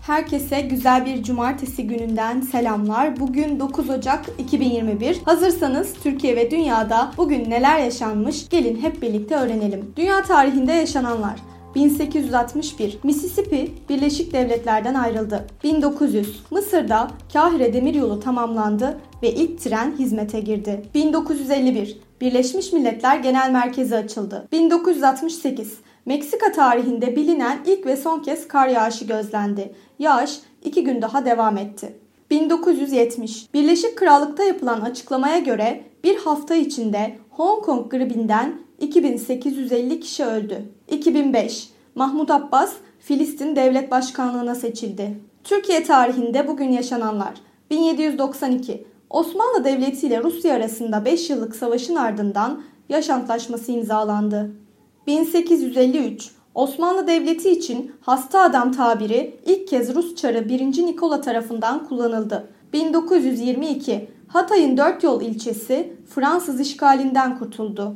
Herkese güzel bir cumartesi gününden selamlar. Bugün 9 Ocak 2021. Hazırsanız Türkiye ve dünyada bugün neler yaşanmış gelin hep birlikte öğrenelim. Dünya tarihinde yaşananlar. 1861 Mississippi Birleşik Devletler'den ayrıldı. 1900 Mısır'da Kahire Demiryolu tamamlandı ve ilk tren hizmete girdi. 1951 Birleşmiş Milletler Genel Merkezi açıldı. 1968 Meksika tarihinde bilinen ilk ve son kez kar yağışı gözlendi. Yağış iki gün daha devam etti. 1970 Birleşik Krallık'ta yapılan açıklamaya göre bir hafta içinde Hong Kong gribinden 2850 kişi öldü. 2005 Mahmut Abbas Filistin Devlet Başkanlığına seçildi. Türkiye tarihinde bugün yaşananlar 1792 Osmanlı Devleti ile Rusya arasında 5 yıllık savaşın ardından Yaş Antlaşması imzalandı. 1853 Osmanlı Devleti için hasta adam tabiri ilk kez Rus çarı 1. Nikola tarafından kullanıldı. 1922 Hatay'ın dört yol ilçesi Fransız işgalinden kurtuldu.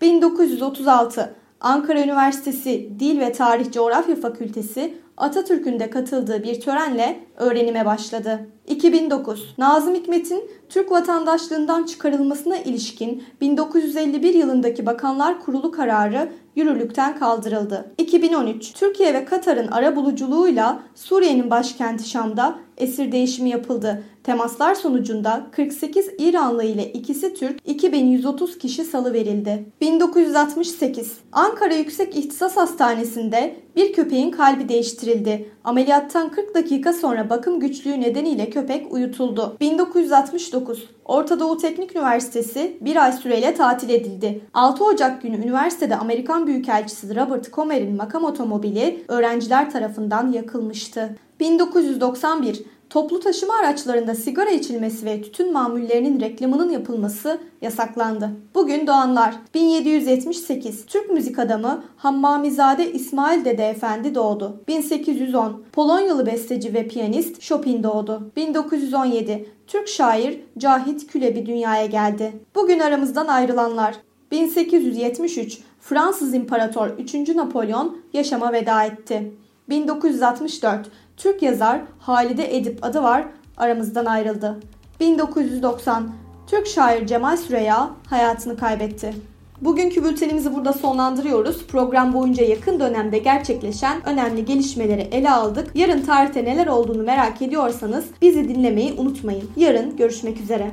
1936 Ankara Üniversitesi Dil ve Tarih Coğrafya Fakültesi Atatürk'ün de katıldığı bir törenle öğrenime başladı. 2009 Nazım Hikmet'in Türk vatandaşlığından çıkarılmasına ilişkin 1951 yılındaki Bakanlar Kurulu kararı yürürlükten kaldırıldı. 2013 Türkiye ve Katar'ın ara buluculuğuyla Suriye'nin başkenti Şam'da esir değişimi yapıldı. Temaslar sonucunda 48 İranlı ile ikisi Türk 2130 kişi salı verildi. 1968 Ankara Yüksek İhtisas Hastanesi'nde bir köpeğin kalbi değiştirildi. Ameliyattan 40 dakika sonra bakım güçlüğü nedeniyle köpek uyutuldu. 1969 Orta Doğu Teknik Üniversitesi bir ay süreyle tatil edildi. 6 Ocak günü üniversitede Amerikan Büyükelçisi Robert Comer'in makam otomobili öğrenciler tarafından yakılmıştı. 1991 Toplu taşıma araçlarında sigara içilmesi ve tütün mamullerinin reklamının yapılması yasaklandı. Bugün doğanlar 1778 Türk müzik adamı Hammamizade İsmail Dede Efendi doğdu. 1810 Polonyalı besteci ve piyanist Chopin doğdu. 1917 Türk şair Cahit Külebi dünyaya geldi. Bugün aramızdan ayrılanlar 1873 Fransız İmparator 3. Napolyon yaşama veda etti. 1964 Türk yazar Halide Edip adı var aramızdan ayrıldı. 1990 Türk şair Cemal Süreya hayatını kaybetti. Bugünkü bültenimizi burada sonlandırıyoruz. Program boyunca yakın dönemde gerçekleşen önemli gelişmeleri ele aldık. Yarın tarihte neler olduğunu merak ediyorsanız bizi dinlemeyi unutmayın. Yarın görüşmek üzere.